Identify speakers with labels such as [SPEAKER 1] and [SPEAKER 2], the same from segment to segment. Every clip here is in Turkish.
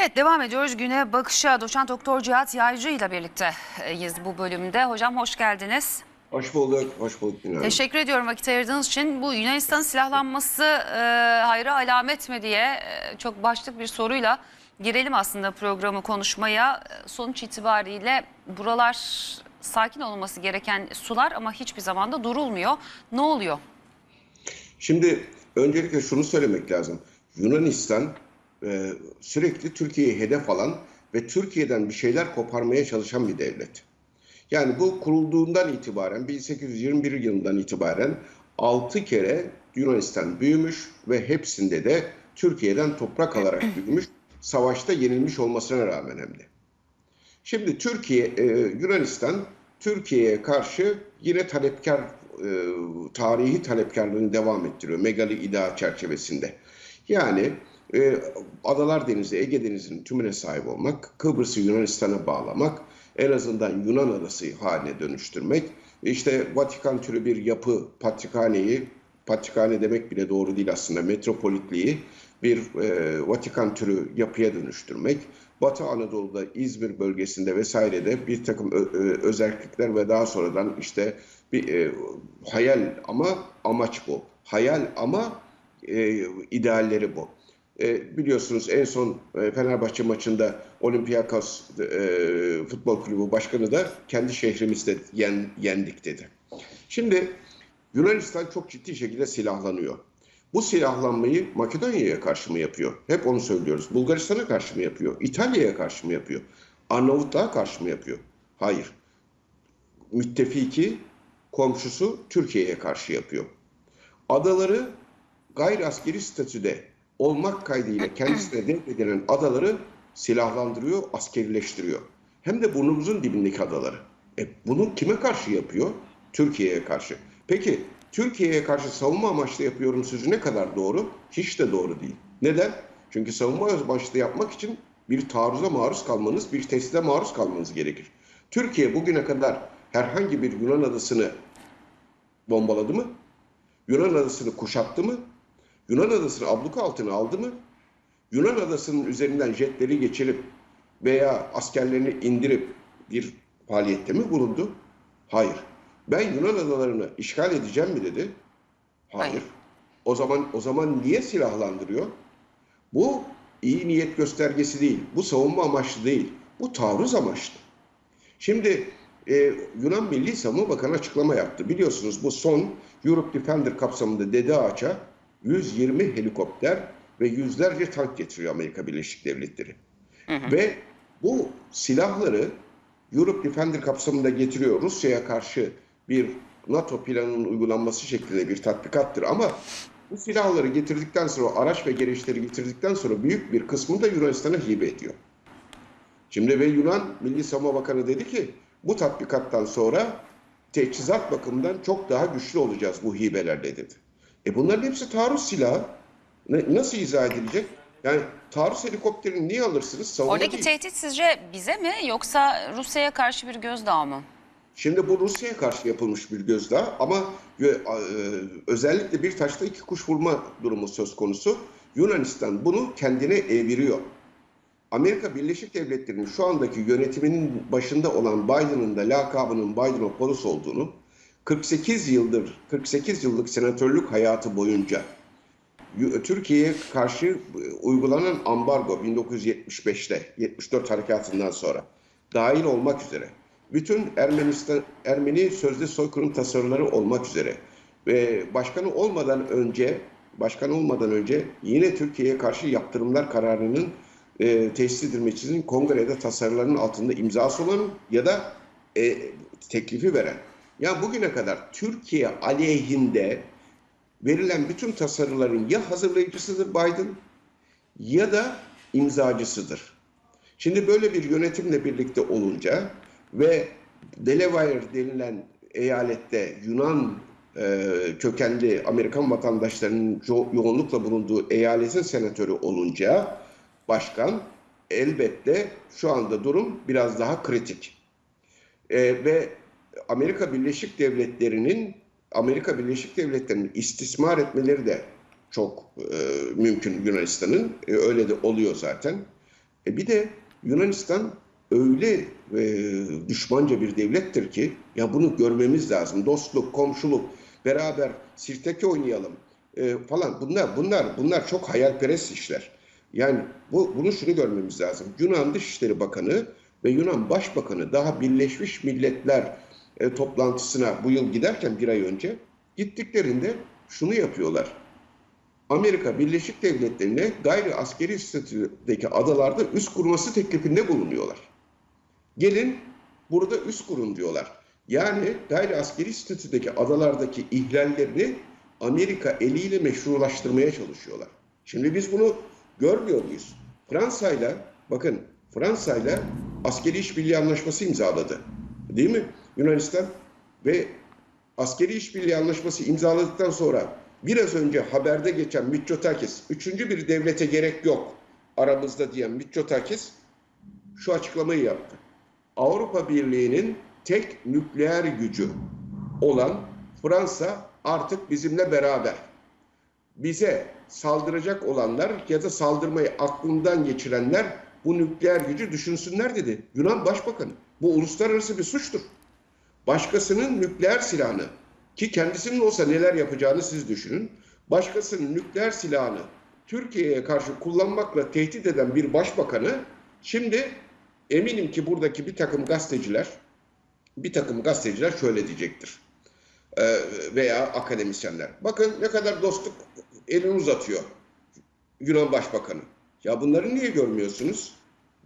[SPEAKER 1] Evet devam ediyoruz güne bakışa. Doçent Doktor Cihat Yaycı ile birlikteyiz bu bölümde. Hocam hoş geldiniz.
[SPEAKER 2] Hoş bulduk, hoş bulduk Günay.
[SPEAKER 1] Teşekkür ediyorum vakit ayırdığınız için. Bu Yunanistan'ın silahlanması e, hayra alamet mi diye e, çok başlık bir soruyla girelim aslında programı konuşmaya. Sonuç itibariyle buralar sakin olması gereken sular ama hiçbir zaman da durulmuyor. Ne oluyor?
[SPEAKER 2] Şimdi öncelikle şunu söylemek lazım. Yunanistan e, sürekli Türkiye'yi hedef alan ve Türkiye'den bir şeyler koparmaya çalışan bir devlet. Yani bu kurulduğundan itibaren 1821 yılından itibaren 6 kere Yunanistan büyümüş ve hepsinde de Türkiye'den toprak alarak büyümüş. Savaşta yenilmiş olmasına rağmen hem de. Şimdi Türkiye, e, Yunanistan Türkiye'ye karşı yine talepkar, e, tarihi talepkarlığını devam ettiriyor Megali İddia çerçevesinde. Yani e, Adalar Denizi, Ege Denizi'nin tümüne sahip olmak, Kıbrıs'ı Yunanistan'a bağlamak, en azından Yunan adası haline dönüştürmek, işte Vatikan türü bir yapı, Patrikhane'yi, Patrikhane demek bile doğru değil aslında, metropolitliği bir e, Vatikan türü yapıya dönüştürmek, Batı Anadolu'da İzmir bölgesinde vesairede bir takım özellikler ve daha sonradan işte bir e, hayal ama amaç bu. Hayal ama e, idealleri bu. E, biliyorsunuz en son e, Fenerbahçe maçında Olympiakos e, Futbol Kulübü Başkanı da kendi şehrimizde yen, yendik dedi. Şimdi Yunanistan çok ciddi şekilde silahlanıyor. Bu silahlanmayı Makedonya'ya karşı mı yapıyor? Hep onu söylüyoruz. Bulgaristan'a karşı mı yapıyor? İtalya'ya karşı mı yapıyor? Arnavutluğa karşı mı yapıyor? Hayır. Müttefiki, komşusu Türkiye'ye karşı yapıyor. Adaları gayri askeri statüde olmak kaydıyla kendisine devredilen adaları silahlandırıyor, askerileştiriyor. Hem de burnumuzun dibindeki adaları. E bunu kime karşı yapıyor? Türkiye'ye karşı. Peki Türkiye'ye karşı savunma amaçlı yapıyorum sözü ne kadar doğru? Hiç de doğru değil. Neden? Çünkü savunma amaçlı yapmak için bir taarruza maruz kalmanız, bir tehdide maruz kalmanız gerekir. Türkiye bugüne kadar herhangi bir Yunan adasını bombaladı mı? Yunan adasını kuşattı mı? Yunan adasını abluka altına aldı mı? Yunan adasının üzerinden jetleri geçirip veya askerlerini indirip bir faaliyette mi bulundu? Hayır. Ben Yunan adalarını işgal edeceğim mi dedi? Hayır.
[SPEAKER 1] Hayır.
[SPEAKER 2] O zaman o zaman niye silahlandırıyor? Bu iyi niyet göstergesi değil. Bu savunma amaçlı değil. Bu taarruz amaçlı. Şimdi e, Yunan Milli Savunma Bakanı açıklama yaptı. Biliyorsunuz bu son Europe Defender kapsamında Dede Ağaç'a 120 helikopter ve yüzlerce tank getiriyor Amerika Birleşik Devletleri. Ve bu silahları Europe Defender kapsamında getiriyor. Rusya'ya karşı bir NATO planının uygulanması şeklinde bir tatbikattır. Ama bu silahları getirdikten sonra, araç ve gereçleri getirdikten sonra büyük bir kısmını da Yunanistan'a hibe ediyor. Şimdi ve Yunan Milli Savunma Bakanı dedi ki bu tatbikattan sonra teçhizat bakımından çok daha güçlü olacağız bu hibelerle dedi. E bunların hepsi taarruz silahı. Nasıl izah edilecek? Yani taarruz helikopterini niye alırsınız? Savunma
[SPEAKER 1] Oradaki
[SPEAKER 2] değil.
[SPEAKER 1] tehdit sizce bize mi yoksa Rusya'ya karşı bir gözdağı mı?
[SPEAKER 2] Şimdi bu Rusya'ya karşı yapılmış bir gözdağı ama e, e, özellikle bir taşla iki kuş vurma durumu söz konusu. Yunanistan bunu kendine eviriyor. Amerika Birleşik Devletleri'nin şu andaki yönetiminin başında olan Biden'ın da lakabının Bidenopoulos olduğunu 48 yıldır 48 yıllık senatörlük hayatı boyunca Yu- Türkiye'ye karşı e, uygulanan ambargo 1975'te 74 harekatından sonra dahil olmak üzere bütün Ermenistan Ermeni sözde soykırım tasarıları olmak üzere ve başkanı olmadan önce başkan olmadan önce yine Türkiye'ye karşı yaptırımlar kararının e, tesis edilmesi için kongrede tasarıların altında imzası olan ya da e, teklifi veren. Yani bugüne kadar Türkiye aleyhinde verilen bütün tasarıların ya hazırlayıcısıdır Biden ya da imzacısıdır. Şimdi böyle bir yönetimle birlikte olunca ve Delaware denilen eyalette Yunan e, kökenli Amerikan vatandaşlarının yo- yoğunlukla bulunduğu eyaletin senatörü olunca başkan elbette şu anda durum biraz daha kritik. E, ve Amerika Birleşik Devletleri'nin Amerika Birleşik Devletleri'nin istismar etmeleri de çok e, mümkün Yunanistan'ın. E, öyle de oluyor zaten. E bir de Yunanistan öyle e, düşmanca bir devlettir ki ya bunu görmemiz lazım. Dostluk, komşuluk, beraber sirteki oynayalım e, falan. Bunlar bunlar bunlar çok hayalperest işler. Yani bu bunu şunu görmemiz lazım. Yunan Dışişleri Bakanı ve Yunan Başbakanı daha Birleşmiş Milletler e, toplantısına bu yıl giderken bir ay önce gittiklerinde şunu yapıyorlar. Amerika Birleşik Devletleri'ne gayri askeri statüdeki adalarda üst kurması teklifinde bulunuyorlar. Gelin burada üst kurun diyorlar. Yani gayri askeri statüdeki adalardaki ihlallerini Amerika eliyle meşrulaştırmaya çalışıyorlar. Şimdi biz bunu görmüyor muyuz? Fransa'yla bakın Fransa'yla askeri işbirliği anlaşması imzaladı. Değil mi? Yunanistan ve askeri işbirliği anlaşması imzaladıktan sonra biraz önce haberde geçen Mitsotakis, üçüncü bir devlete gerek yok aramızda diyen Mitsotakis şu açıklamayı yaptı. Avrupa Birliği'nin tek nükleer gücü olan Fransa artık bizimle beraber. Bize saldıracak olanlar ya da saldırmayı aklından geçirenler bu nükleer gücü düşünsünler dedi. Yunan Başbakanı. Bu uluslararası bir suçtur. Başkasının nükleer silahını ki kendisinin olsa neler yapacağını siz düşünün. Başkasının nükleer silahını Türkiye'ye karşı kullanmakla tehdit eden bir başbakanı şimdi eminim ki buradaki bir takım gazeteciler bir takım gazeteciler şöyle diyecektir. Ee, veya akademisyenler. Bakın ne kadar dostluk elini uzatıyor Yunan Başbakanı. Ya bunları niye görmüyorsunuz?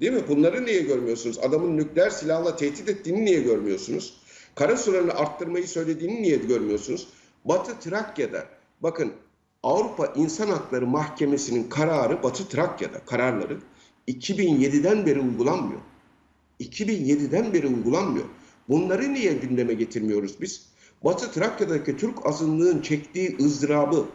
[SPEAKER 2] Değil mi? Bunları niye görmüyorsunuz? Adamın nükleer silahla tehdit ettiğini niye görmüyorsunuz? Kara sularını arttırmayı söylediğini niye görmüyorsunuz? Batı Trakya'da bakın Avrupa İnsan Hakları Mahkemesi'nin kararı Batı Trakya'da kararları 2007'den beri uygulanmıyor. 2007'den beri uygulanmıyor. Bunları niye gündeme getirmiyoruz biz? Batı Trakya'daki Türk azınlığın çektiği ızdırabı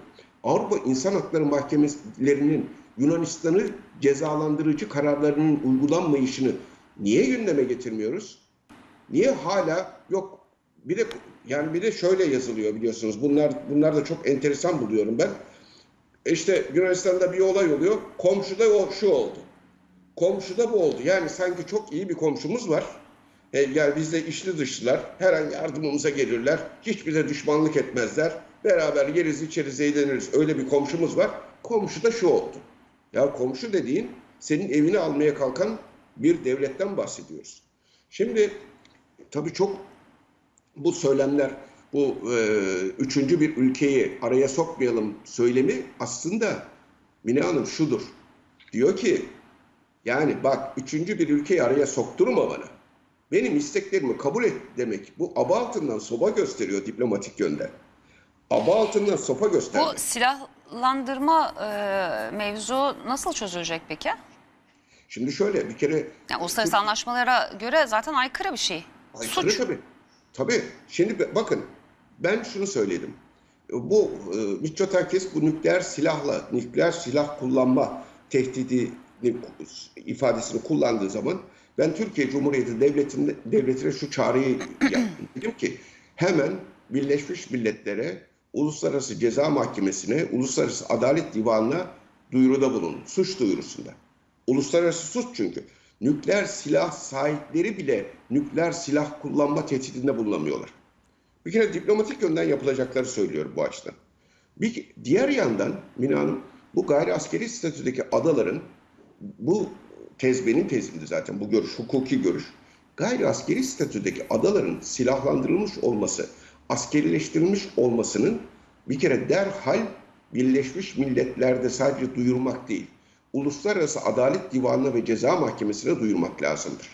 [SPEAKER 2] Avrupa İnsan Hakları Mahkemelerinin Yunanistan'ı cezalandırıcı kararlarının uygulanmayışını niye gündeme getirmiyoruz? Niye hala yok bir de yani bir de şöyle yazılıyor biliyorsunuz. Bunlar bunlar da çok enteresan buluyorum ben. İşte Yunanistan'da bir olay oluyor. Komşuda o şu oldu. Komşuda bu oldu. Yani sanki çok iyi bir komşumuz var. E, yani bizde işli dışlılar. Her an yardımımıza gelirler. Hiç bize düşmanlık etmezler. Beraber yeriz içeriz eğleniriz. Öyle bir komşumuz var. Komşuda şu oldu. Ya komşu dediğin senin evini almaya kalkan bir devletten bahsediyoruz. Şimdi tabii çok bu söylemler, bu e, üçüncü bir ülkeyi araya sokmayalım söylemi aslında Mine Hanım şudur. Diyor ki yani bak üçüncü bir ülkeyi araya sokturma bana. Benim isteklerimi kabul et demek. Bu aba altından sopa gösteriyor diplomatik yönden. Aba altından sopa gösteriyor.
[SPEAKER 1] Bu silahlandırma e, mevzu nasıl çözülecek peki?
[SPEAKER 2] Şimdi şöyle bir kere
[SPEAKER 1] Yani uluslararası anlaşmalara göre zaten aykırı bir şey.
[SPEAKER 2] Aykırı
[SPEAKER 1] Suç.
[SPEAKER 2] tabii. Tabii. Şimdi bakın ben şunu söyledim. Bu e, Mitsotakis bu nükleer silahla, nükleer silah kullanma tehdidi ifadesini kullandığı zaman ben Türkiye Cumhuriyeti Devleti'nde, devletine şu çağrıyı yaptım. Dedim ki hemen Birleşmiş Milletler'e, Uluslararası Ceza Mahkemesi'ne, Uluslararası Adalet Divanı'na duyuruda bulunun. Suç duyurusunda. Uluslararası suç çünkü. Nükleer silah sahipleri bile nükleer silah kullanma tehdidinde bulunamıyorlar. Bir kere diplomatik yönden yapılacakları söylüyorum bu açıdan. Bir diğer yandan Mine Hanım bu gayri askeri statüdeki adaların bu tez benim tezimdi zaten bu görüş, hukuki görüş. Gayri askeri statüdeki adaların silahlandırılmış olması, askerileştirilmiş olmasının bir kere derhal Birleşmiş Milletler'de sadece duyurmak değil, Uluslararası Adalet Divanı'na ve Ceza Mahkemesi'ne duyurmak lazımdır.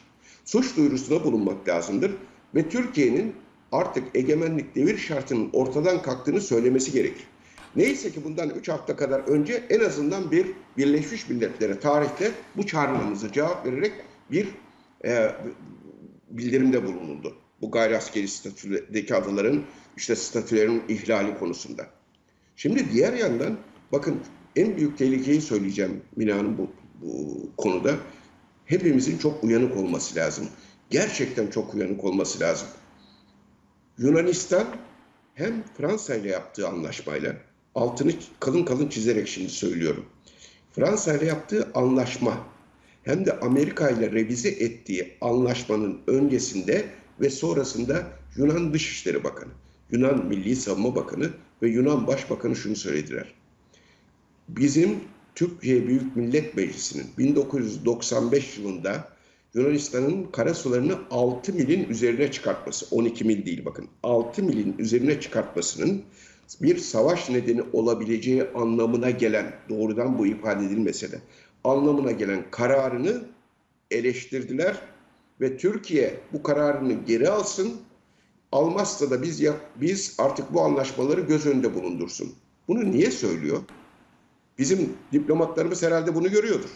[SPEAKER 2] Suç duyurusuna bulunmak lazımdır ve Türkiye'nin artık egemenlik devir şartının ortadan kalktığını söylemesi gerekir. Neyse ki bundan 3 hafta kadar önce en azından bir Birleşmiş Milletler'e tarihte bu çağrımıza cevap vererek bir e, bildirimde bulunuldu. Bu gayri askeri statüdeki adaların işte statülerin ihlali konusunda. Şimdi diğer yandan bakın en büyük tehlikeyi söyleyeceğim Mine Hanım bu, bu konuda. Hepimizin çok uyanık olması lazım. Gerçekten çok uyanık olması lazım. Yunanistan hem Fransa ile yaptığı anlaşmayla altını kalın kalın çizerek şimdi söylüyorum. Fransa ile yaptığı anlaşma hem de Amerika ile revize ettiği anlaşmanın öncesinde ve sonrasında Yunan Dışişleri Bakanı, Yunan Milli Savunma Bakanı ve Yunan Başbakanı şunu söylediler. Bizim Türkiye Büyük Millet Meclisi'nin 1995 yılında Yunanistan'ın karasularını 6 milin üzerine çıkartması, 12 mil değil bakın, 6 milin üzerine çıkartmasının bir savaş nedeni olabileceği anlamına gelen, doğrudan bu ifade edilmese de, anlamına gelen kararını eleştirdiler ve Türkiye bu kararını geri alsın, almazsa da biz yap, biz artık bu anlaşmaları göz önünde bulundursun. Bunu niye söylüyor? Bizim diplomatlarımız herhalde bunu görüyordur.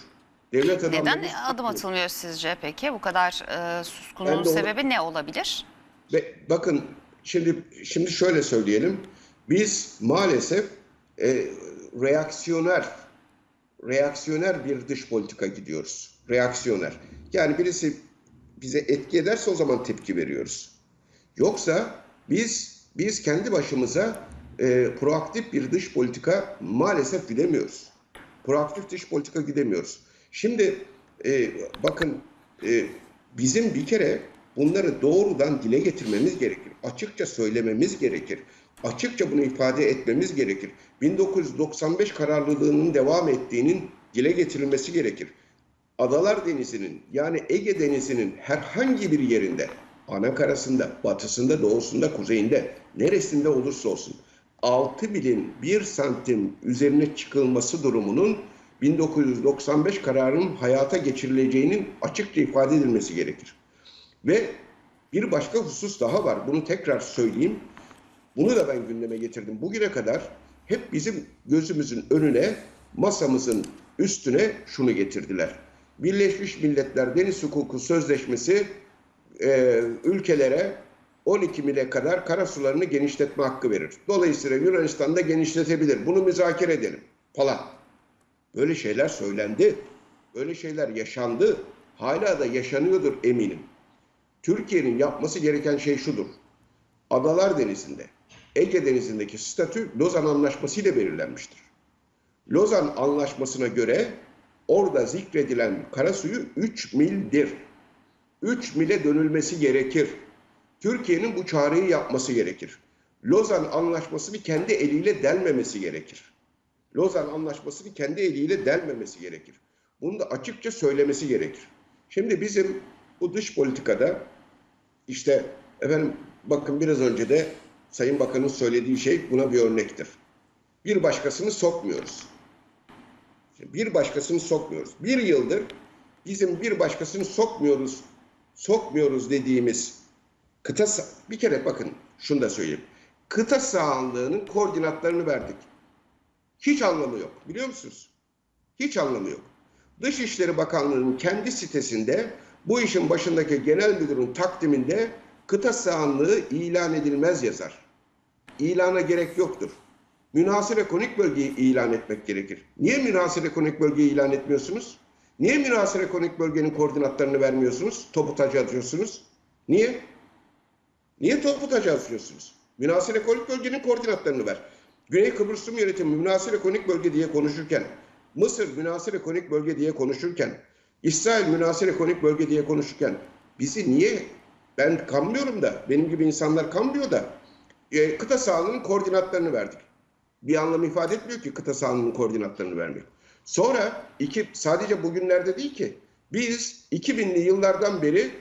[SPEAKER 2] Devlet
[SPEAKER 1] Neden
[SPEAKER 2] adamlarımız-
[SPEAKER 1] adım atılmıyor sizce peki? Bu kadar e,
[SPEAKER 2] Ben
[SPEAKER 1] suskunluğun
[SPEAKER 2] de onu-
[SPEAKER 1] sebebi ne olabilir?
[SPEAKER 2] Ve bakın şimdi şimdi şöyle söyleyelim. Biz maalesef e, reaksiyoner reaksiyoner bir dış politika gidiyoruz. Reaksiyoner. Yani birisi bize etki ederse o zaman tepki veriyoruz. Yoksa biz biz kendi başımıza e, proaktif bir dış politika maalesef gidemiyoruz. Proaktif dış politika gidemiyoruz. Şimdi e, bakın e, bizim bir kere bunları doğrudan dile getirmemiz gerekir. Açıkça söylememiz gerekir. Açıkça bunu ifade etmemiz gerekir. 1995 kararlılığının devam ettiğinin dile getirilmesi gerekir. Adalar Denizi'nin yani Ege Denizi'nin herhangi bir yerinde ana karasında, batısında, doğusunda, kuzeyinde, neresinde olursa olsun 6 milin 1 santim üzerine çıkılması durumunun 1995 kararının hayata geçirileceğinin açıkça ifade edilmesi gerekir. Ve bir başka husus daha var. Bunu tekrar söyleyeyim. Bunu da ben gündeme getirdim. Bugüne kadar hep bizim gözümüzün önüne, masamızın üstüne şunu getirdiler. Birleşmiş Milletler Deniz Hukuku Sözleşmesi e, ülkelere 12 mile kadar karasularını genişletme hakkı verir. Dolayısıyla Yunanistan da genişletebilir. Bunu müzakere edelim falan. Böyle şeyler söylendi. Böyle şeyler yaşandı. Hala da yaşanıyordur eminim. Türkiye'nin yapması gereken şey şudur. Adalar Denizi'nde, Ege Denizi'ndeki statü Lozan Anlaşması ile belirlenmiştir. Lozan Anlaşması'na göre orada zikredilen karasuyu 3 mildir. 3 mile dönülmesi gerekir. Türkiye'nin bu çağrıyı yapması gerekir. Lozan Anlaşması'nı kendi eliyle delmemesi gerekir. Lozan Anlaşması'nı kendi eliyle delmemesi gerekir. Bunu da açıkça söylemesi gerekir. Şimdi bizim bu dış politikada işte efendim bakın biraz önce de Sayın Bakan'ın söylediği şey buna bir örnektir. Bir başkasını sokmuyoruz. Bir başkasını sokmuyoruz. Bir yıldır bizim bir başkasını sokmuyoruz, sokmuyoruz dediğimiz kıta bir kere bakın şunu da söyleyeyim. Kıta sahanlığının koordinatlarını verdik. Hiç anlamı yok. Biliyor musunuz? Hiç anlamı yok. Dışişleri Bakanlığı'nın kendi sitesinde bu işin başındaki genel müdürün takdiminde kıta sahanlığı ilan edilmez yazar. İlana gerek yoktur. Münhasır ekonomik bölgeyi ilan etmek gerekir. Niye münhasır ekonomik bölgeyi ilan etmiyorsunuz? Niye münhasır ekonomik bölgenin koordinatlarını vermiyorsunuz? Topu tacı atıyorsunuz. Niye? Niye topu tacı atıyorsunuz? Münhasır ekonomik bölgenin koordinatlarını ver. Güney Kıbrıs Rum Yönetimi münhasır ekonomik bölge diye konuşurken, Mısır münhasır ekonomik bölge diye konuşurken, İsrail münhasır ekonomik bölge diye konuşurken bizi niye ben kanmıyorum da benim gibi insanlar kanmıyor da e, kıta sahanlığının koordinatlarını verdik. Bir anlam ifade etmiyor ki kıta sahanlığının koordinatlarını vermek. Sonra iki, sadece bugünlerde değil ki biz 2000'li yıllardan beri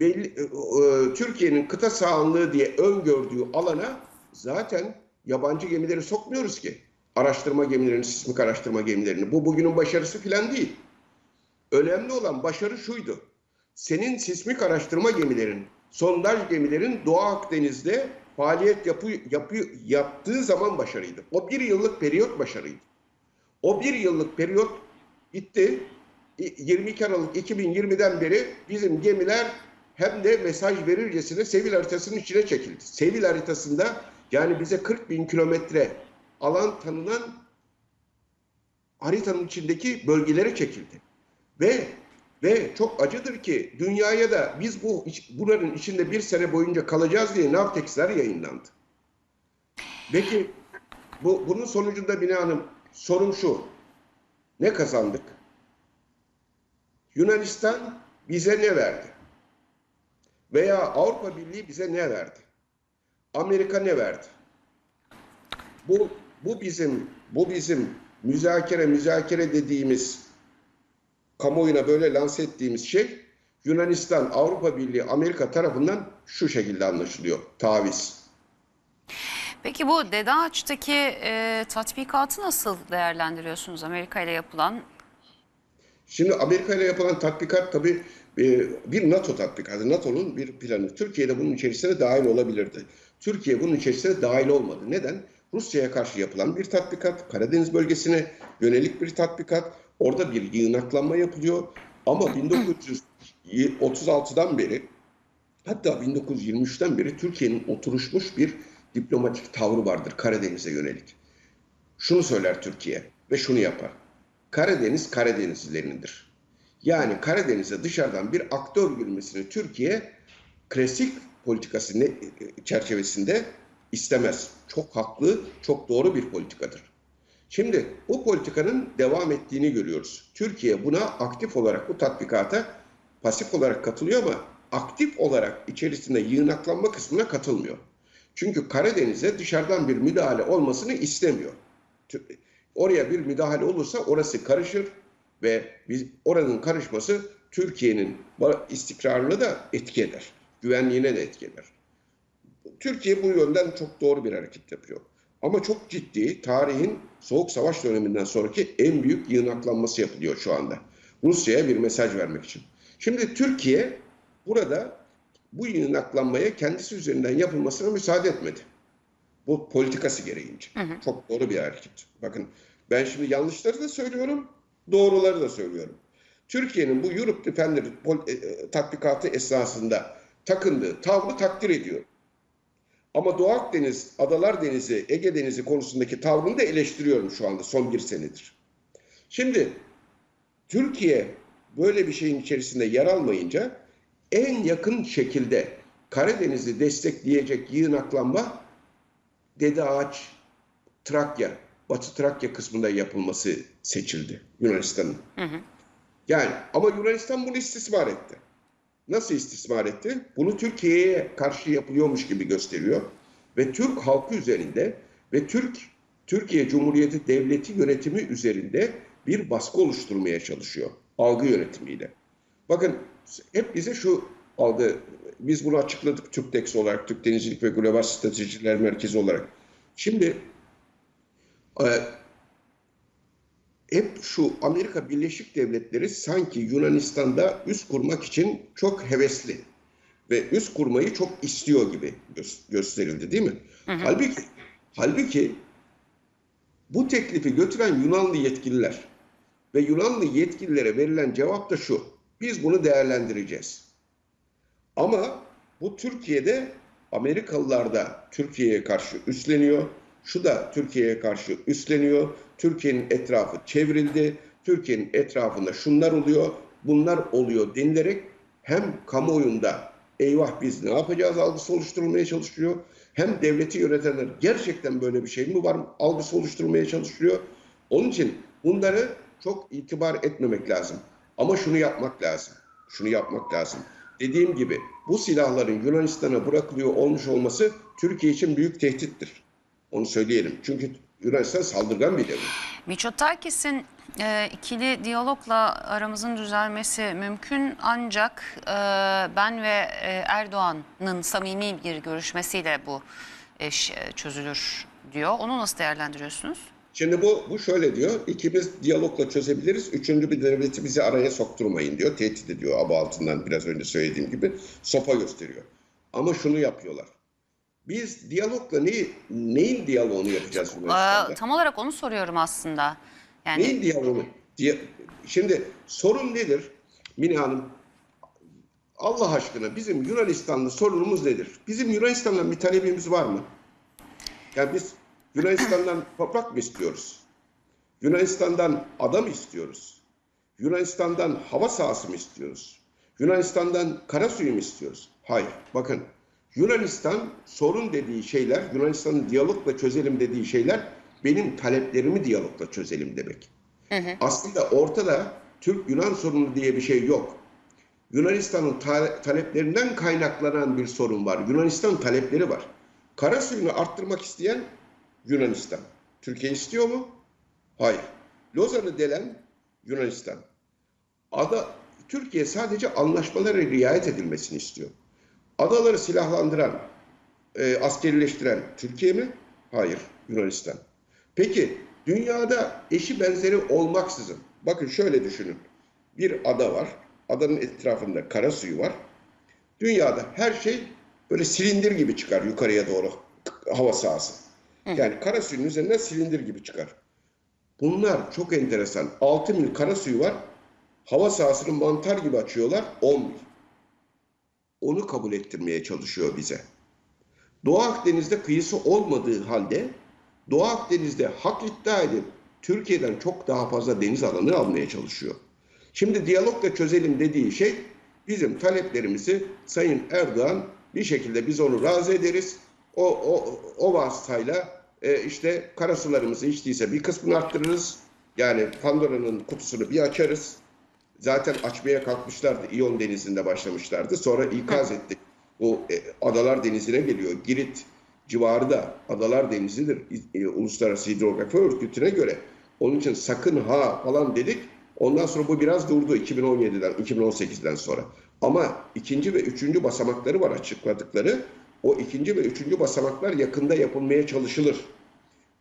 [SPEAKER 2] belli, e, e, Türkiye'nin kıta sahanlığı diye öngördüğü alana zaten yabancı gemileri sokmuyoruz ki. Araştırma gemilerini, sismik araştırma gemilerini. Bu bugünün başarısı falan değil. Önemli olan başarı şuydu. Senin sismik araştırma gemilerin, sondaj gemilerin Doğu Akdeniz'de faaliyet yapı, yapı, yaptığı zaman başarıydı. O bir yıllık periyot başarıydı. O bir yıllık periyot bitti. 22 Aralık 2020'den beri bizim gemiler hem de mesaj verircesine Sevil haritasının içine çekildi. Sevil haritasında yani bize 40 bin kilometre alan tanınan haritanın içindeki bölgelere çekildi. Ve ve çok acıdır ki dünyaya da biz bu buranın içinde bir sene boyunca kalacağız diye Navtex'ler yayınlandı. Peki bu, bunun sonucunda Bine Hanım sorum şu. Ne kazandık? Yunanistan bize ne verdi? Veya Avrupa Birliği bize ne verdi? Amerika ne verdi? Bu bu bizim bu bizim müzakere müzakere dediğimiz kamuoyuna böyle lanse ettiğimiz şey Yunanistan, Avrupa Birliği, Amerika tarafından şu şekilde anlaşılıyor. Taviz.
[SPEAKER 1] Peki bu Dede Ağaç'taki e, tatbikatı nasıl değerlendiriyorsunuz Amerika ile yapılan?
[SPEAKER 2] Şimdi Amerika ile yapılan tatbikat tabii bir NATO tatbikatı. NATO'nun bir planı. Türkiye de bunun içerisine dahil olabilirdi. Türkiye bunun içerisine dahil olmadı. Neden? Rusya'ya karşı yapılan bir tatbikat, Karadeniz bölgesine yönelik bir tatbikat. Orada bir yığınaklanma yapılıyor. Ama 1936'dan beri hatta 1923'ten beri Türkiye'nin oturuşmuş bir diplomatik tavrı vardır Karadeniz'e yönelik. Şunu söyler Türkiye ve şunu yapar. Karadeniz Karadenizlilerindir. Yani Karadeniz'e dışarıdan bir aktör girmesini Türkiye klasik politikası ne- çerçevesinde istemez. Çok haklı, çok doğru bir politikadır. Şimdi bu politikanın devam ettiğini görüyoruz. Türkiye buna aktif olarak bu tatbikata pasif olarak katılıyor ama aktif olarak içerisinde yığınaklanma kısmına katılmıyor. Çünkü Karadeniz'e dışarıdan bir müdahale olmasını istemiyor. Oraya bir müdahale olursa orası karışır ve biz oranın karışması Türkiye'nin istikrarını da etki eder. Güvenliğine de etki eder. Türkiye bu yönden çok doğru bir hareket yapıyor. Ama çok ciddi tarihin Soğuk Savaş döneminden sonraki en büyük yığınaklanması yapılıyor şu anda. Rusya'ya bir mesaj vermek için. Şimdi Türkiye burada bu yığınaklanmaya kendisi üzerinden yapılmasına müsaade etmedi. Bu politikası gereğince. Çok doğru bir hareket. Bakın ben şimdi yanlışları da söylüyorum, doğruları da söylüyorum. Türkiye'nin bu Europe Defender e, e, tatbikatı esasında takındığı tavrı takdir ediyorum. Ama Doğu Akdeniz, Adalar Denizi, Ege Denizi konusundaki tavrını da eleştiriyorum şu anda son bir senedir. Şimdi Türkiye böyle bir şeyin içerisinde yer almayınca en yakın şekilde Karadeniz'i destekleyecek yığınaklanma Dede Ağaç, Trakya, Batı Trakya kısmında yapılması seçildi Yunanistan'ın. Yani ama Yunanistan bunu istismar etti. Nasıl istismar etti? Bunu Türkiye'ye karşı yapılıyormuş gibi gösteriyor. Ve Türk halkı üzerinde ve Türk Türkiye Cumhuriyeti Devleti yönetimi üzerinde bir baskı oluşturmaya çalışıyor. Algı yönetimiyle. Bakın hep bize şu algı, biz bunu açıkladık TÜRKDEX olarak, Türk Denizcilik ve Global Stratejiler Merkezi olarak. Şimdi hep şu Amerika Birleşik Devletleri sanki Yunanistan'da üs kurmak için çok hevesli ve üs kurmayı çok istiyor gibi gö- gösterildi değil mi? Halbuki halbuki bu teklifi götüren Yunanlı yetkililer ve Yunanlı yetkililere verilen cevap da şu. Biz bunu değerlendireceğiz. Ama bu Türkiye'de Amerikalılar da Türkiye'ye karşı üstleniyor. Şu da Türkiye'ye karşı üstleniyor. Türkiye'nin etrafı çevrildi. Türkiye'nin etrafında şunlar oluyor, bunlar oluyor denilerek hem kamuoyunda eyvah biz ne yapacağız algısı oluşturulmaya çalışıyor. Hem devleti yönetenler gerçekten böyle bir şey mi var algısı oluşturulmaya çalışıyor. Onun için bunları çok itibar etmemek lazım. Ama şunu yapmak lazım. Şunu yapmak lazım. Dediğim gibi bu silahların Yunanistan'a bırakılıyor olmuş olması Türkiye için büyük tehdittir. Onu söyleyelim. Çünkü Yunanistan saldırgan bir devlet.
[SPEAKER 1] Miçotakis'in e, ikili diyalogla aramızın düzelmesi mümkün ancak e, ben ve e, Erdoğan'ın samimi bir görüşmesiyle bu iş e, çözülür diyor. Onu nasıl değerlendiriyorsunuz?
[SPEAKER 2] Şimdi bu, bu şöyle diyor. İkimiz diyalogla çözebiliriz. Üçüncü bir devleti bizi araya sokturmayın diyor. Tehdit ediyor aba altından biraz önce söylediğim gibi. Sopa gösteriyor. Ama şunu yapıyorlar. Biz diyalogla neyi, neyin diyaloğunu yapacağız Yunanistan'da?
[SPEAKER 1] Tam olarak onu soruyorum aslında. Yani
[SPEAKER 2] Neyin diyaloğunu? Diye, şimdi sorun nedir? Mine Hanım, Allah aşkına bizim Yunanistanlı sorunumuz nedir? Bizim Yunanistan'dan bir talebimiz var mı? Yani biz Yunanistan'dan toprak mı istiyoruz? Yunanistan'dan adam istiyoruz? Yunanistan'dan hava sahası mı istiyoruz? Yunanistan'dan kara suyu mu istiyoruz? Hayır. Bakın Yunanistan sorun dediği şeyler, Yunanistan'ın diyalogla çözelim dediği şeyler benim taleplerimi diyalogla çözelim demek. Aslında ortada Türk-Yunan sorunu diye bir şey yok. Yunanistan'ın ta- taleplerinden kaynaklanan bir sorun var. Yunanistan talepleri var. Kara suyunu arttırmak isteyen Yunanistan. Türkiye istiyor mu? Hayır. Lozan'ı delen Yunanistan. Ada, Türkiye sadece anlaşmalara riayet edilmesini istiyor. Adaları silahlandıran, e, askerileştiren Türkiye mi? Hayır, Yunanistan. Peki dünyada eşi benzeri olmaksızın, bakın şöyle düşünün. Bir ada var, adanın etrafında kara suyu var. Dünyada her şey böyle silindir gibi çıkar yukarıya doğru hava sahası. Yani kara suyun üzerinden silindir gibi çıkar. Bunlar çok enteresan. 6 mil kara suyu var. Hava sahasını mantar gibi açıyorlar 10 mil. Onu kabul ettirmeye çalışıyor bize. Doğu Akdeniz'de kıyısı olmadığı halde Doğu Akdeniz'de hak iddia edip Türkiye'den çok daha fazla deniz alanı almaya çalışıyor. Şimdi diyalogla çözelim dediği şey bizim taleplerimizi Sayın Erdoğan bir şekilde biz onu razı ederiz. O, o, o vasıtayla e, işte karasularımızı içtiyse bir kısmını arttırırız. Yani Pandora'nın kutusunu bir açarız. Zaten açmaya kalkmışlardı. İyon Denizi'nde başlamışlardı. Sonra ikaz ettik. O e, Adalar Denizi'ne geliyor. Girit civarı da Adalar Denizi'dir. E, Uluslararası Hidrografi Örgütü'ne göre. Onun için sakın ha falan dedik. Ondan sonra bu biraz durdu 2017'den, 2018'den sonra. Ama ikinci ve üçüncü basamakları var açıkladıkları. O ikinci ve üçüncü basamaklar yakında yapılmaya çalışılır.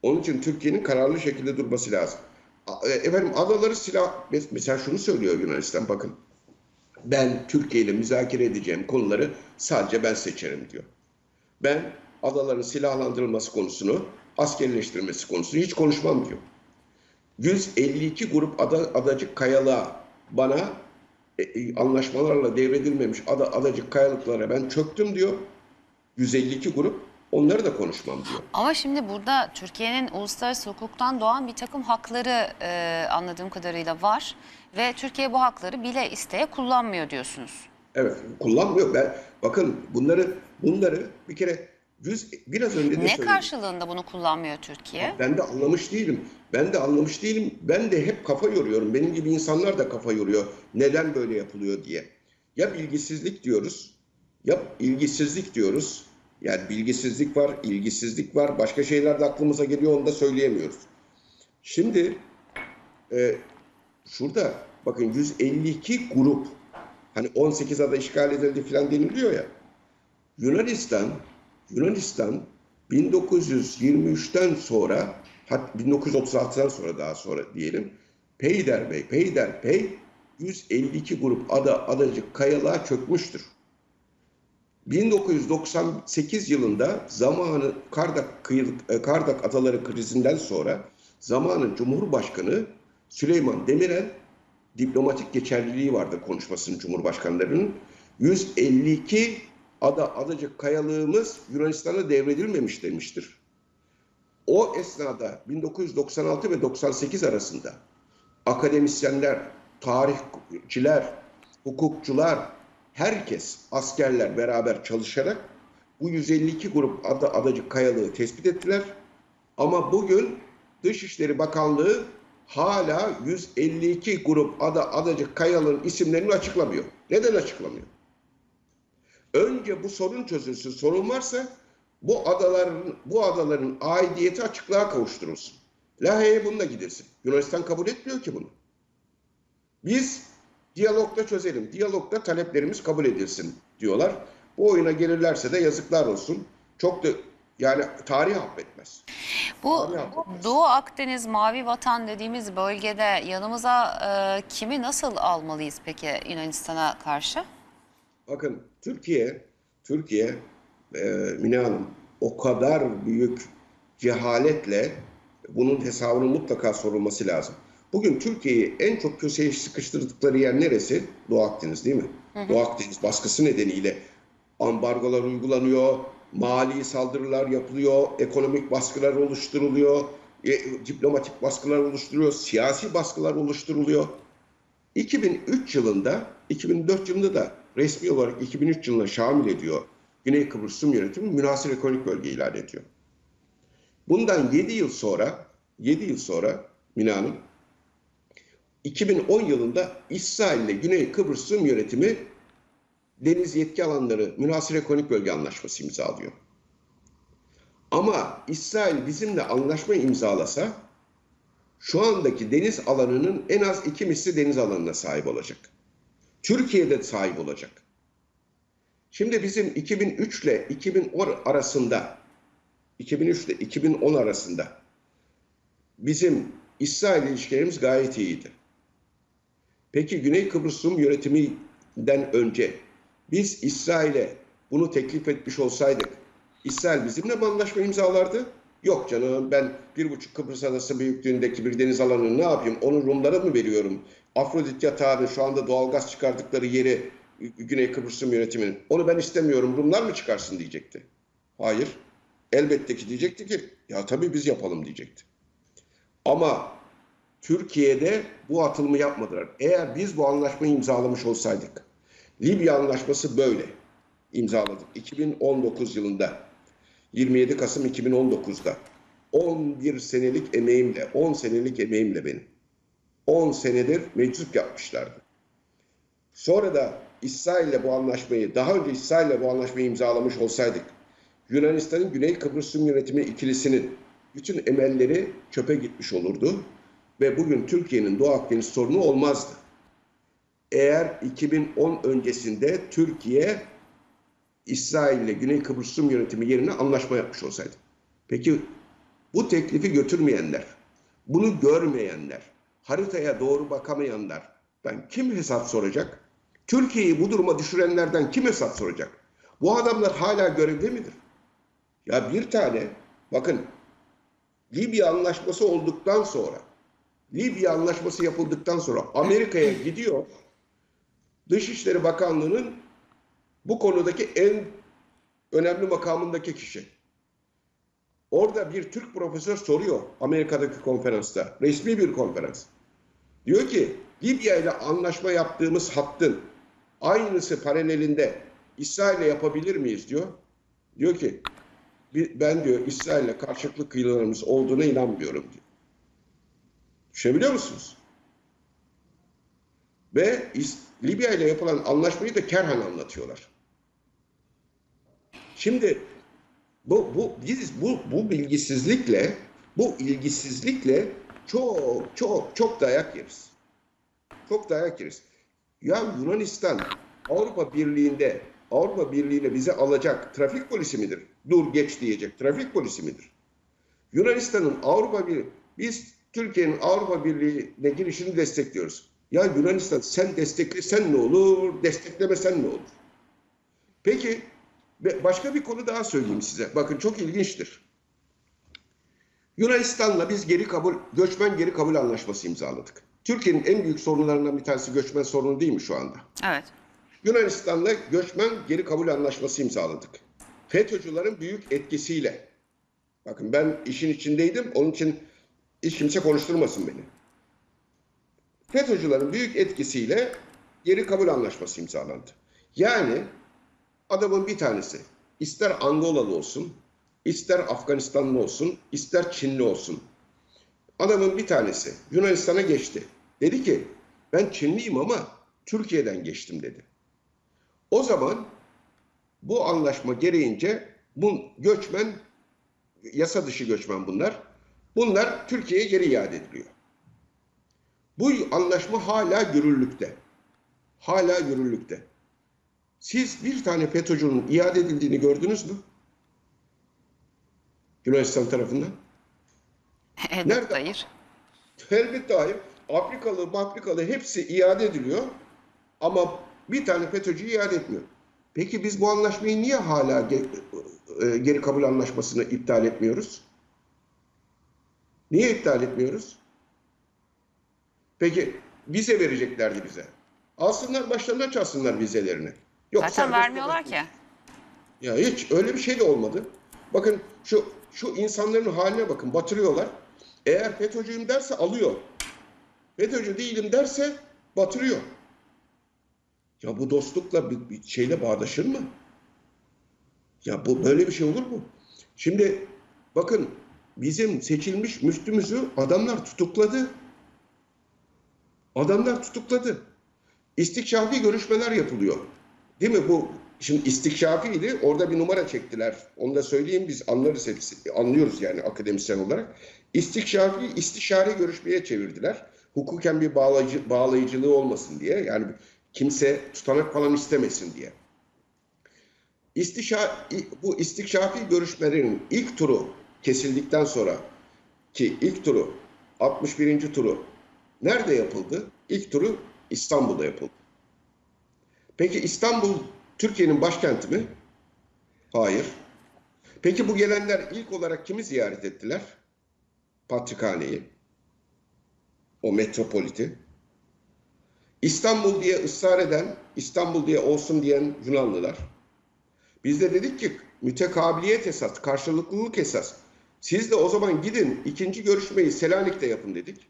[SPEAKER 2] Onun için Türkiye'nin kararlı şekilde durması lazım. E, Efendim adaları silah... Mesela şunu söylüyor Yunanistan bakın. Ben Türkiye ile müzakere edeceğim konuları sadece ben seçerim diyor. Ben adaların silahlandırılması konusunu, askerleştirilmesi konusunu hiç konuşmam diyor. 152 grup ada, adacık kayalığa bana e, e, anlaşmalarla devredilmemiş ada, adacık kayalıklara ben çöktüm diyor. 152 grup onları da konuşmam diyor.
[SPEAKER 1] Ama şimdi burada Türkiye'nin uluslararası hukuktan doğan bir takım hakları e, anladığım kadarıyla var. Ve Türkiye bu hakları bile isteye kullanmıyor diyorsunuz.
[SPEAKER 2] Evet kullanmıyor. Ben bakın bunları bunları bir kere yüz biraz önce de
[SPEAKER 1] Ne
[SPEAKER 2] söyledim.
[SPEAKER 1] karşılığında bunu kullanmıyor Türkiye?
[SPEAKER 2] Ben de anlamış değilim. Ben de anlamış değilim. Ben de hep kafa yoruyorum. Benim gibi insanlar da kafa yoruyor. Neden böyle yapılıyor diye. Ya bilgisizlik diyoruz, ya ilgisizlik diyoruz. Yani bilgisizlik var, ilgisizlik var. Başka şeyler de aklımıza geliyor onu da söyleyemiyoruz. Şimdi e, şurada bakın 152 grup hani 18 ada işgal edildi falan deniliyor ya. Yunanistan Yunanistan 1923'ten sonra hat 1936'dan sonra daha sonra diyelim Peyderpey Peyderpey 152 grup ada adacık kayalığa çökmüştür. 1998 yılında zamanı Kardak, kıyılık, e, Kardak adaları krizinden sonra zamanın Cumhurbaşkanı Süleyman Demirel diplomatik geçerliliği vardır konuşmasının Cumhurbaşkanlarının. 152 ada adacık kayalığımız Yunanistan'a devredilmemiş demiştir. O esnada 1996 ve 98 arasında akademisyenler, tarihçiler, hukukçular, herkes, askerler beraber çalışarak bu 152 grup ada, adacık kayalığı tespit ettiler. Ama bugün Dışişleri Bakanlığı hala 152 grup ada, adacık kayalığın isimlerini açıklamıyor. Neden açıklamıyor? Önce bu sorun çözülsün. Sorun varsa bu adaların bu adaların aidiyeti açıklığa kavuşturulsun. Lahey'e bununla gidilsin. Yunanistan kabul etmiyor ki bunu. Biz diyalogla çözelim. Diyalogla taleplerimiz kabul edilsin diyorlar. Bu oyuna gelirlerse de yazıklar olsun. Çok da yani tarih affetmez.
[SPEAKER 1] Bu
[SPEAKER 2] abi.
[SPEAKER 1] Doğu Akdeniz Mavi Vatan dediğimiz bölgede yanımıza e, kimi nasıl almalıyız peki Yunanistan'a karşı?
[SPEAKER 2] Bakın Türkiye, Türkiye e, Mine Hanım o kadar büyük cehaletle bunun hesabının mutlaka sorulması lazım. Bugün Türkiye'yi en çok köşeye sıkıştırdıkları yer neresi? Doğu Akdeniz değil mi? Doğu Akdeniz baskısı nedeniyle ambargolar uygulanıyor, mali saldırılar yapılıyor, ekonomik baskılar oluşturuluyor, e, diplomatik baskılar oluşturuluyor, siyasi baskılar oluşturuluyor. 2003 yılında, 2004 yılında da resmi olarak 2003 yılına şamil ediyor. Güney Kıbrıs Rum Yönetimi münhasır ekonomik bölge ilan ediyor. Bundan 7 yıl sonra, 7 yıl sonra Mina Hanım, 2010 yılında İsrail ile Güney Kıbrıs Rum yönetimi deniz yetki alanları münhasır ekonomik bölge anlaşması imzalıyor. Ama İsrail bizimle anlaşma imzalasa şu andaki deniz alanının en az iki misli deniz alanına sahip olacak. Türkiye'de sahip olacak. Şimdi bizim 2003 ile 2010 arasında 2003 ile 2010 arasında bizim İsrail ilişkilerimiz gayet iyiydi. Peki Güney Kıbrıs Rum yönetiminden önce biz İsrail'e bunu teklif etmiş olsaydık İsrail bizimle mi anlaşma imzalardı? Yok canım ben bir buçuk Kıbrıs adası büyüklüğündeki bir deniz alanını ne yapayım? Onu Rumlara mı veriyorum? Afrodit yatağının şu anda doğalgaz çıkardıkları yeri Güney Kıbrıs Rum yönetiminin. Onu ben istemiyorum Rumlar mı çıkarsın diyecekti. Hayır. Elbette ki diyecekti ki ya tabii biz yapalım diyecekti. Ama Türkiye'de bu atılımı yapmadılar. Eğer biz bu anlaşmayı imzalamış olsaydık, Libya anlaşması böyle imzaladık. 2019 yılında, 27 Kasım 2019'da 11 senelik emeğimle, 10 senelik emeğimle benim. 10 senedir meczup yapmışlardı. Sonra da İsrail'le bu anlaşmayı, daha önce İsrail'le bu anlaşmayı imzalamış olsaydık, Yunanistan'ın Güney Kıbrıs Rum yönetimi ikilisinin bütün emelleri çöpe gitmiş olurdu ve bugün Türkiye'nin Doğu Akdeniz sorunu olmazdı. Eğer 2010 öncesinde Türkiye İsrail ile Güney Kıbrıs Rum yönetimi yerine anlaşma yapmış olsaydı. Peki bu teklifi götürmeyenler, bunu görmeyenler, haritaya doğru bakamayanlar, ben kim hesap soracak? Türkiye'yi bu duruma düşürenlerden kim hesap soracak? Bu adamlar hala görevde midir? Ya bir tane, bakın Libya anlaşması olduktan sonra, Libya anlaşması yapıldıktan sonra Amerika'ya gidiyor, Dışişleri Bakanlığı'nın bu konudaki en önemli makamındaki kişi. Orada bir Türk profesör soruyor Amerika'daki konferansta, resmi bir konferans. Diyor ki Libya ile anlaşma yaptığımız hattın aynısı paralelinde İsrail'le yapabilir miyiz diyor. Diyor ki ben diyor İsrail'le karşılıklı kıyılarımız olduğuna inanmıyorum diyor. Düşünebiliyor musunuz? Ve Libya ile yapılan anlaşmayı da kerhen anlatıyorlar. Şimdi bu, bu biz bu, bu bilgisizlikle bu ilgisizlikle çok çok çok dayak yeriz. Çok dayak yeriz. Ya Yunanistan Avrupa Birliği'nde Avrupa Birliği'ne bizi alacak trafik polisi midir? Dur geç diyecek trafik polisi midir? Yunanistan'ın Avrupa Birliği biz Türkiye'nin Avrupa Birliği'ne girişini destekliyoruz. Ya Yunanistan sen desteklesen ne olur, desteklemesen ne olur? Peki başka bir konu daha söyleyeyim size. Bakın çok ilginçtir. Yunanistan'la biz geri kabul, göçmen geri kabul anlaşması imzaladık. Türkiye'nin en büyük sorunlarından bir tanesi göçmen sorunu değil mi şu anda?
[SPEAKER 1] Evet.
[SPEAKER 2] Yunanistan'la göçmen geri kabul anlaşması imzaladık. FETÖ'cülerin büyük etkisiyle. Bakın ben işin içindeydim. Onun için hiç kimse konuşturmasın beni. FETÖ'cülerin büyük etkisiyle geri kabul anlaşması imzalandı. Yani adamın bir tanesi ister Angolalı olsun, ister Afganistanlı olsun, ister Çinli olsun. Adamın bir tanesi Yunanistan'a geçti. Dedi ki ben Çinliyim ama Türkiye'den geçtim dedi. O zaman bu anlaşma gereğince bu göçmen, yasa dışı göçmen bunlar. Bunlar Türkiye'ye geri iade ediliyor. Bu anlaşma hala yürürlükte. Hala yürürlükte. Siz bir tane FETÖ'cünün iade edildiğini gördünüz mü? Yunanistan tarafından.
[SPEAKER 1] Evet,
[SPEAKER 2] Nerede?
[SPEAKER 1] hayır.
[SPEAKER 2] Elbette hayır. Afrikalı, Afrikalı hepsi iade ediliyor. Ama bir tane FETÖ'cü iade etmiyor. Peki biz bu anlaşmayı niye hala e, geri kabul anlaşmasını iptal etmiyoruz? Niye iptal etmiyoruz? Peki vize vereceklerdi bize. Alsınlar başlarına çalsınlar vizelerini. Yok,
[SPEAKER 1] Zaten vermiyorlar ki.
[SPEAKER 2] Ya hiç öyle bir şey de olmadı. Bakın şu şu insanların haline bakın batırıyorlar. Eğer FETÖ'cüyüm derse alıyor. FETÖ'cü değilim derse batırıyor. Ya bu dostlukla bir, bir şeyle bağdaşır mı? Ya bu böyle bir şey olur mu? Şimdi bakın bizim seçilmiş müftümüzü adamlar tutukladı. Adamlar tutukladı. İstikşafi görüşmeler yapılıyor. Değil mi bu? Şimdi istikşafiydi. Orada bir numara çektiler. Onu da söyleyeyim biz anlarız hepsi. Anlıyoruz yani akademisyen olarak. İstikşafi istişare görüşmeye çevirdiler. Hukuken bir bağlayıcı, bağlayıcılığı olmasın diye. Yani kimse tutanak falan istemesin diye. İstişa, bu istikşafi görüşmelerin ilk turu kesildikten sonra ki ilk turu 61. turu nerede yapıldı? İlk turu İstanbul'da yapıldı. Peki İstanbul Türkiye'nin başkenti mi? Hayır. Peki bu gelenler ilk olarak kimi ziyaret ettiler? Patrikhaneyi. O metropoliti. İstanbul diye ısrar eden, İstanbul diye olsun diyen Yunanlılar. Biz de dedik ki mütekabiliyet esas, karşılıklılık esas. Siz de o zaman gidin ikinci görüşmeyi Selanik'te yapın dedik.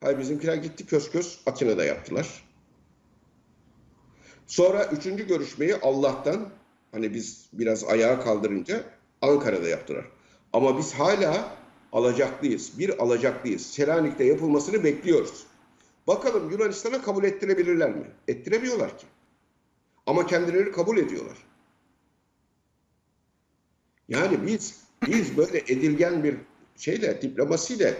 [SPEAKER 2] Hayır bizimkiler gitti kös kös Atina'da yaptılar. Sonra üçüncü görüşmeyi Allah'tan hani biz biraz ayağa kaldırınca Ankara'da yaptılar. Ama biz hala alacaklıyız. Bir alacaklıyız. Selanik'te yapılmasını bekliyoruz. Bakalım Yunanistan'a kabul ettirebilirler mi? Ettiremiyorlar ki. Ama kendileri kabul ediyorlar. Yani biz biz böyle edilgen bir şeyle, diplomasiyle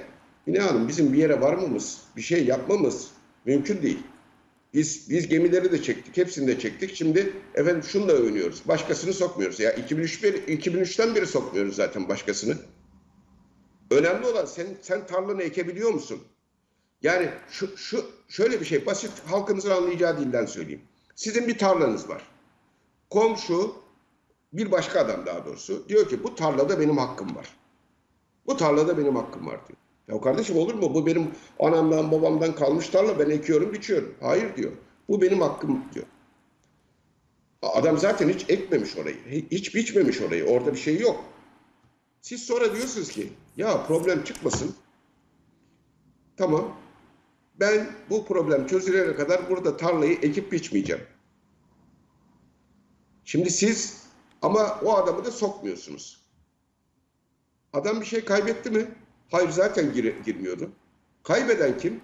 [SPEAKER 2] yine hanım bizim bir yere varmamız, bir şey yapmamız mümkün değil. Biz biz gemileri de çektik, hepsini de çektik. Şimdi efendim şunla övünüyoruz. Başkasını sokmuyoruz. Ya 2003 bir- 2003'ten beri sokmuyoruz zaten başkasını. Önemli olan sen sen tarlanı ekebiliyor musun? Yani şu, şu şöyle bir şey basit halkımızın anlayacağı dilden söyleyeyim. Sizin bir tarlanız var. Komşu bir başka adam daha doğrusu diyor ki bu tarlada benim hakkım var. Bu tarlada benim hakkım var diyor. Ya kardeşim olur mu? Bu benim anamdan babamdan kalmış tarla ben ekiyorum biçiyorum. Hayır diyor. Bu benim hakkım diyor. Adam zaten hiç ekmemiş orayı. Hiç biçmemiş orayı. Orada bir şey yok. Siz sonra diyorsunuz ki ya problem çıkmasın. Tamam. Ben bu problem çözülene kadar burada tarlayı ekip biçmeyeceğim. Şimdi siz ama o adamı da sokmuyorsunuz. Adam bir şey kaybetti mi? Hayır zaten gir- girmiyordu. Kaybeden kim?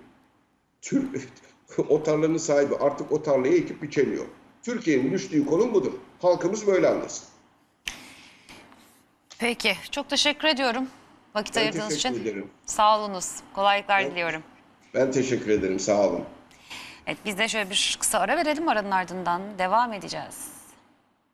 [SPEAKER 2] Türk o tarlanın sahibi artık o tarlayı ekip biçemiyor. Türkiye'nin düştüğü konum budur. Halkımız böyle anlasın.
[SPEAKER 1] Peki çok teşekkür ediyorum vakit
[SPEAKER 2] Ben
[SPEAKER 1] ayırdığınız için.
[SPEAKER 2] ederim.
[SPEAKER 1] Sağ olunuz. Kolaylıklar
[SPEAKER 2] Ben-
[SPEAKER 1] diliyorum.
[SPEAKER 2] Ben teşekkür ederim. Sağ olun.
[SPEAKER 1] Evet biz de şöyle bir kısa ara verelim aranın ardından devam edeceğiz.